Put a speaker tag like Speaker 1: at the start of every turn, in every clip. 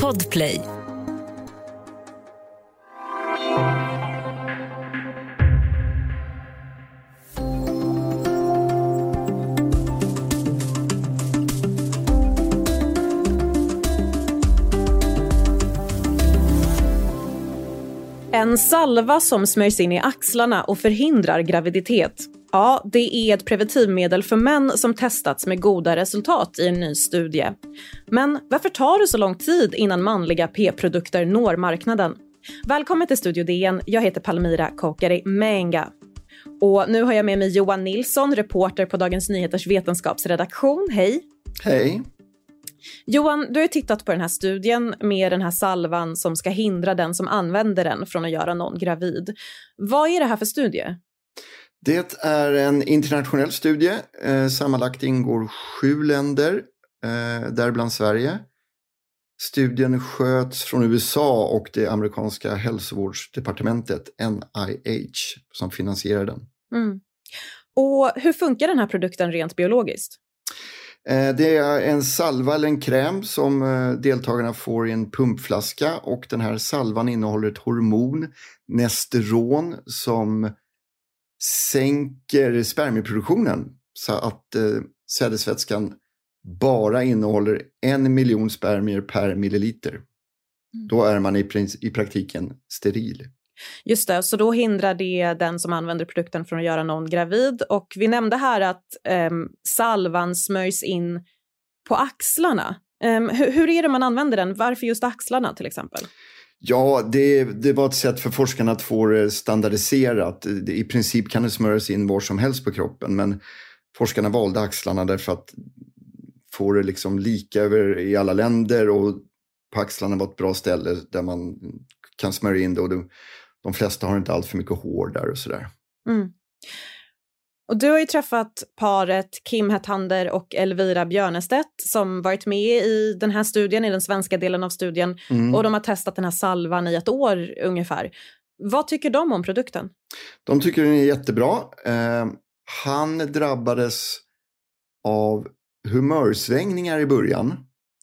Speaker 1: Podplay.
Speaker 2: En salva som smörjs in i axlarna och förhindrar graviditet. Ja, det är ett preventivmedel för män som testats med goda resultat i en ny studie. Men varför tar det så lång tid innan manliga p-produkter når marknaden? Välkommen till Studio DN. Jag heter Palmira Kokari Menga. Och nu har jag med mig Johan Nilsson, reporter på Dagens Nyheters vetenskapsredaktion. Hej!
Speaker 3: Hej!
Speaker 2: Johan, du har tittat på den här studien med den här salvan som ska hindra den som använder den från att göra någon gravid. Vad är det här för studie?
Speaker 3: Det är en internationell studie. Eh, sammanlagt ingår sju länder, eh, däribland Sverige. Studien sköts från USA och det amerikanska hälsovårdsdepartementet NIH som finansierar den.
Speaker 2: Mm. Och hur funkar den här produkten rent biologiskt?
Speaker 3: Eh, det är en salva eller en kräm som deltagarna får i en pumpflaska och den här salvan innehåller ett hormon, nesteron, som sänker spermieproduktionen så att eh, sädesvätskan bara innehåller en miljon spermier per milliliter. Mm. Då är man i, i praktiken steril.
Speaker 2: Just det, så då hindrar det den som använder produkten från att göra någon gravid. Och vi nämnde här att um, salvan smörjs in på axlarna. Um, hur, hur, är det man använder den? Varför just axlarna till exempel?
Speaker 3: Ja, det, det var ett sätt för forskarna att få det standardiserat. I princip kan det smörjas in var som helst på kroppen, men forskarna valde axlarna därför att få det liksom lika över i alla länder och på axlarna var ett bra ställe där man kan smörja in det. Och de, de flesta har inte allt för mycket hår där och sådär. Mm.
Speaker 2: Och du har ju träffat paret Kim Hetander och Elvira Björnestedt som varit med i den här studien, i den svenska delen av studien. Mm. Och de har testat den här salvan i ett år ungefär. Vad tycker de om produkten?
Speaker 3: De tycker den är jättebra. Eh, han drabbades av humörsvängningar i början.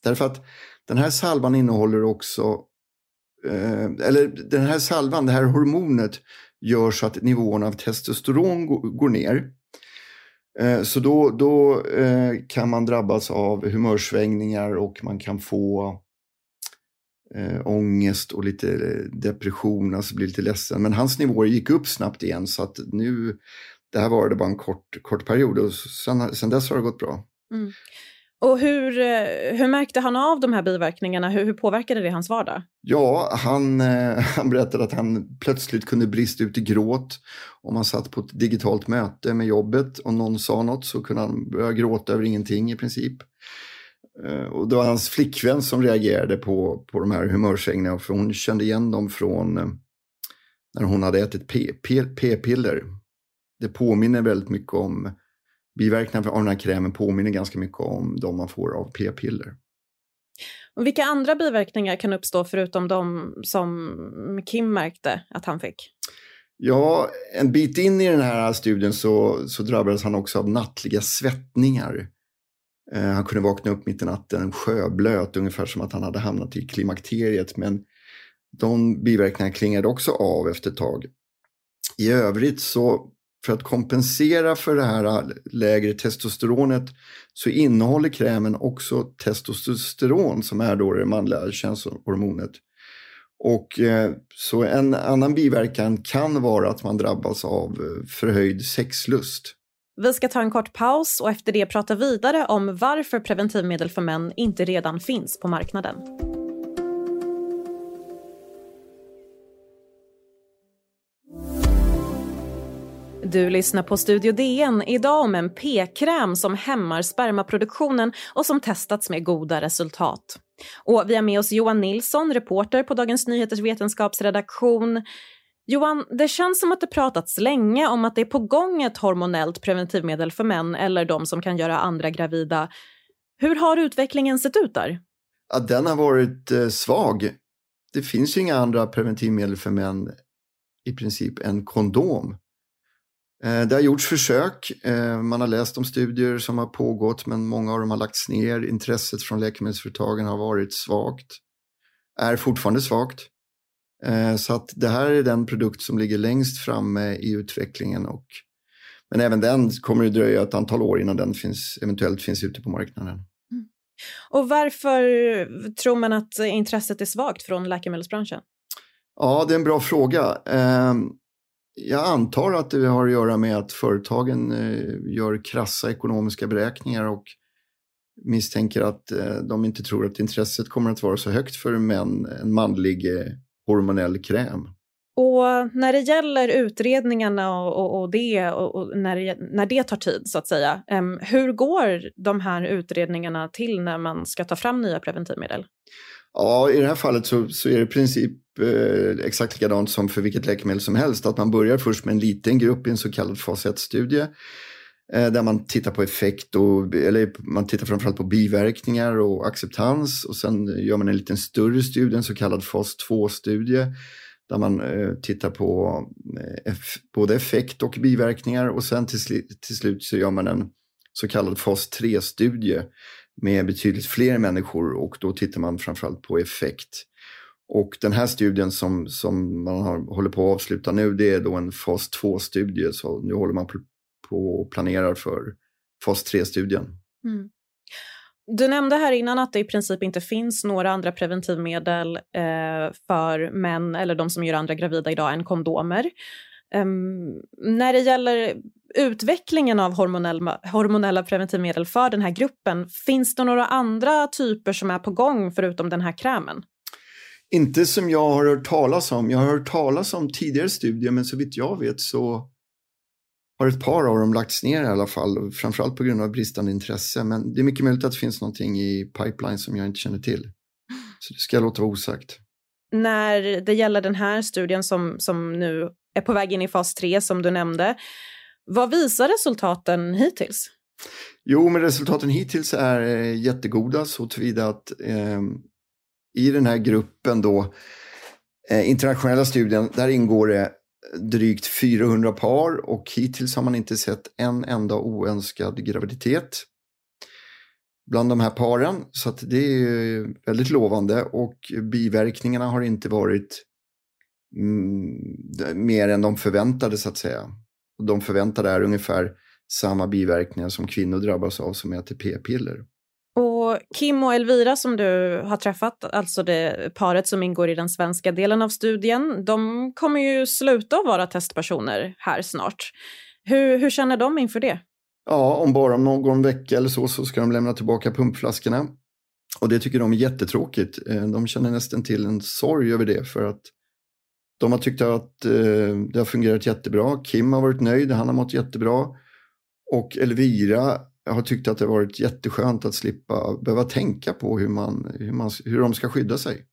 Speaker 3: Därför att den här salvan innehåller också eh, eller den här salvan, det här hormonet gör så att nivån av testosteron går ner. Eh, så då, då eh, kan man drabbas av humörsvängningar och man kan få eh, ångest och lite depression, alltså bli lite ledsen. Men hans nivåer gick upp snabbt igen så att nu, det här var det bara en kort, kort period och sen, sen dess har det gått bra. Mm.
Speaker 2: Och hur, eh, hur märkte han av de här biverkningarna? Hur, hur påverkade det hans vardag?
Speaker 3: Ja, han, eh, han berättade att han plötsligt kunde brista ut i gråt. Om han satt på ett digitalt möte med jobbet och någon sa något så kunde han börja gråta över ingenting i princip. Eh, och det var hans flickvän som reagerade på, på de här humörsvängningarna för hon kände igen dem från när hon hade ätit p-piller. Det påminner väldigt mycket om biverkningarna av den här krämen påminner ganska mycket om de man får av p-piller.
Speaker 2: Och vilka andra biverkningar kan uppstå förutom de som Kim märkte att han fick?
Speaker 3: Ja, en bit in i den här studien så, så drabbades han också av nattliga svettningar. Eh, han kunde vakna upp mitt i natten sjöblöt, ungefär som att han hade hamnat i klimakteriet. Men de biverkningarna klingade också av efter ett tag. I övrigt så för att kompensera för det här lägre testosteronet så innehåller krämen också testosteron som är då det manliga könshormonet. Och eh, så en annan biverkan kan vara att man drabbas av eh, förhöjd sexlust.
Speaker 2: Vi ska ta en kort paus och efter det prata vidare om varför preventivmedel för män inte redan finns på marknaden. Du lyssnar på Studio DN idag om en p-kräm som hämmar spermaproduktionen och som testats med goda resultat. Och vi har med oss Johan Nilsson, reporter på Dagens Nyheters vetenskapsredaktion. Johan, det känns som att det pratats länge om att det är på gång ett hormonellt preventivmedel för män eller de som kan göra andra gravida. Hur har utvecklingen sett ut där?
Speaker 3: Ja, den har varit eh, svag. Det finns ju inga andra preventivmedel för män i princip än kondom. Eh, det har gjorts försök. Eh, man har läst om studier som har pågått men många av dem har lagts ner. Intresset från läkemedelsföretagen har varit svagt. Är fortfarande svagt. Eh, så att det här är den produkt som ligger längst framme i utvecklingen. Och, men även den kommer det dröja ett antal år innan den finns, eventuellt finns ute på marknaden. Mm.
Speaker 2: Och varför tror man att intresset är svagt från läkemedelsbranschen?
Speaker 3: Ja, det är en bra fråga. Ehm, jag antar att det har att göra med att företagen eh, gör krassa ekonomiska beräkningar och misstänker att eh, de inte tror att intresset kommer att vara så högt för män, en manlig eh, hormonell kräm.
Speaker 2: Och när det gäller utredningarna och, och, och det, och, och, när, det, när det tar tid, så att säga, um, hur går de här utredningarna till när man ska ta fram nya preventivmedel?
Speaker 3: Ja, i det här fallet så, så är det princip eh, exakt likadant som för vilket läkemedel som helst. Att man börjar först med en liten grupp i en så kallad fas 1-studie. Eh, där man tittar på effekt och, eller man tittar framförallt på biverkningar och acceptans. Och sen gör man en liten större studie, en så kallad fas 2-studie. Där man eh, tittar på eh, både effekt och biverkningar. Och sen till, till slut så gör man en så kallad fas 3-studie med betydligt fler människor och då tittar man framförallt på effekt. Och den här studien som, som man har, håller på att avsluta nu, det är då en fas 2-studie. Så nu håller man på och planerar för fas 3-studien. Mm.
Speaker 2: Du nämnde här innan att det i princip inte finns några andra preventivmedel eh, för män eller de som gör andra gravida idag än kondomer. Um, när det gäller utvecklingen av hormonella, hormonella preventivmedel för den här gruppen, finns det några andra typer som är på gång förutom den här krämen?
Speaker 3: Inte som jag har hört talas om. Jag har hört talas om tidigare studier men så vitt jag vet så har ett par av dem lagts ner i alla fall, framförallt på grund av bristande intresse. Men det är mycket möjligt att det finns någonting i pipeline som jag inte känner till. Så det ska jag låta vara osagt.
Speaker 2: När det gäller den här studien som, som nu är på väg in i fas 3 som du nämnde, vad visar resultaten hittills?
Speaker 3: Jo, men resultaten hittills är eh, jättegoda så tillvida att eh, i den här gruppen då, eh, internationella studien, där ingår det drygt 400 par och hittills har man inte sett en enda oönskad graviditet bland de här paren. Så det är väldigt lovande och biverkningarna har inte varit mm, mer än de förväntade så att säga. De förväntade är ungefär samma biverkningar som kvinnor drabbas av som äter p-piller.
Speaker 2: Och Kim och Elvira som du har träffat, alltså det paret som ingår i den svenska delen av studien, de kommer ju sluta att vara testpersoner här snart. Hur, hur känner de inför det?
Speaker 3: Ja, om bara om någon vecka eller så, så ska de lämna tillbaka pumpflaskorna. Och det tycker de är jättetråkigt. Eh, de känner nästan till en sorg över det för att de har tyckt att eh, det har fungerat jättebra. Kim har varit nöjd, han har mått jättebra. Och Elvira har tyckt att det varit jätteskönt att slippa behöva tänka på hur, man, hur, man, hur de ska skydda sig.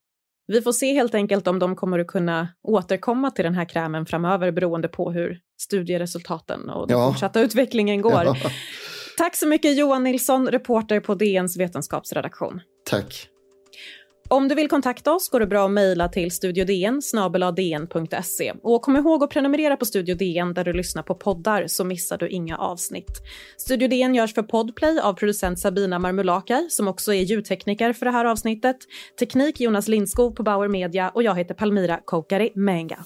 Speaker 2: Vi får se helt enkelt om de kommer att kunna återkomma till den här krämen framöver beroende på hur studieresultaten och den ja. fortsatta utvecklingen går. Ja. Tack så mycket Johan Nilsson, reporter på DNs vetenskapsredaktion.
Speaker 3: Tack.
Speaker 2: Om du vill kontakta oss går det bra att mejla till studiodn dn.se. Och kom ihåg att prenumerera på Studio DN där du lyssnar på poddar så missar du inga avsnitt. Studio DN görs för Podplay av producent Sabina Marmulakai som också är ljudtekniker för det här avsnittet. Teknik Jonas Lindskog på Bauer Media och jag heter Palmira Kokari Menga.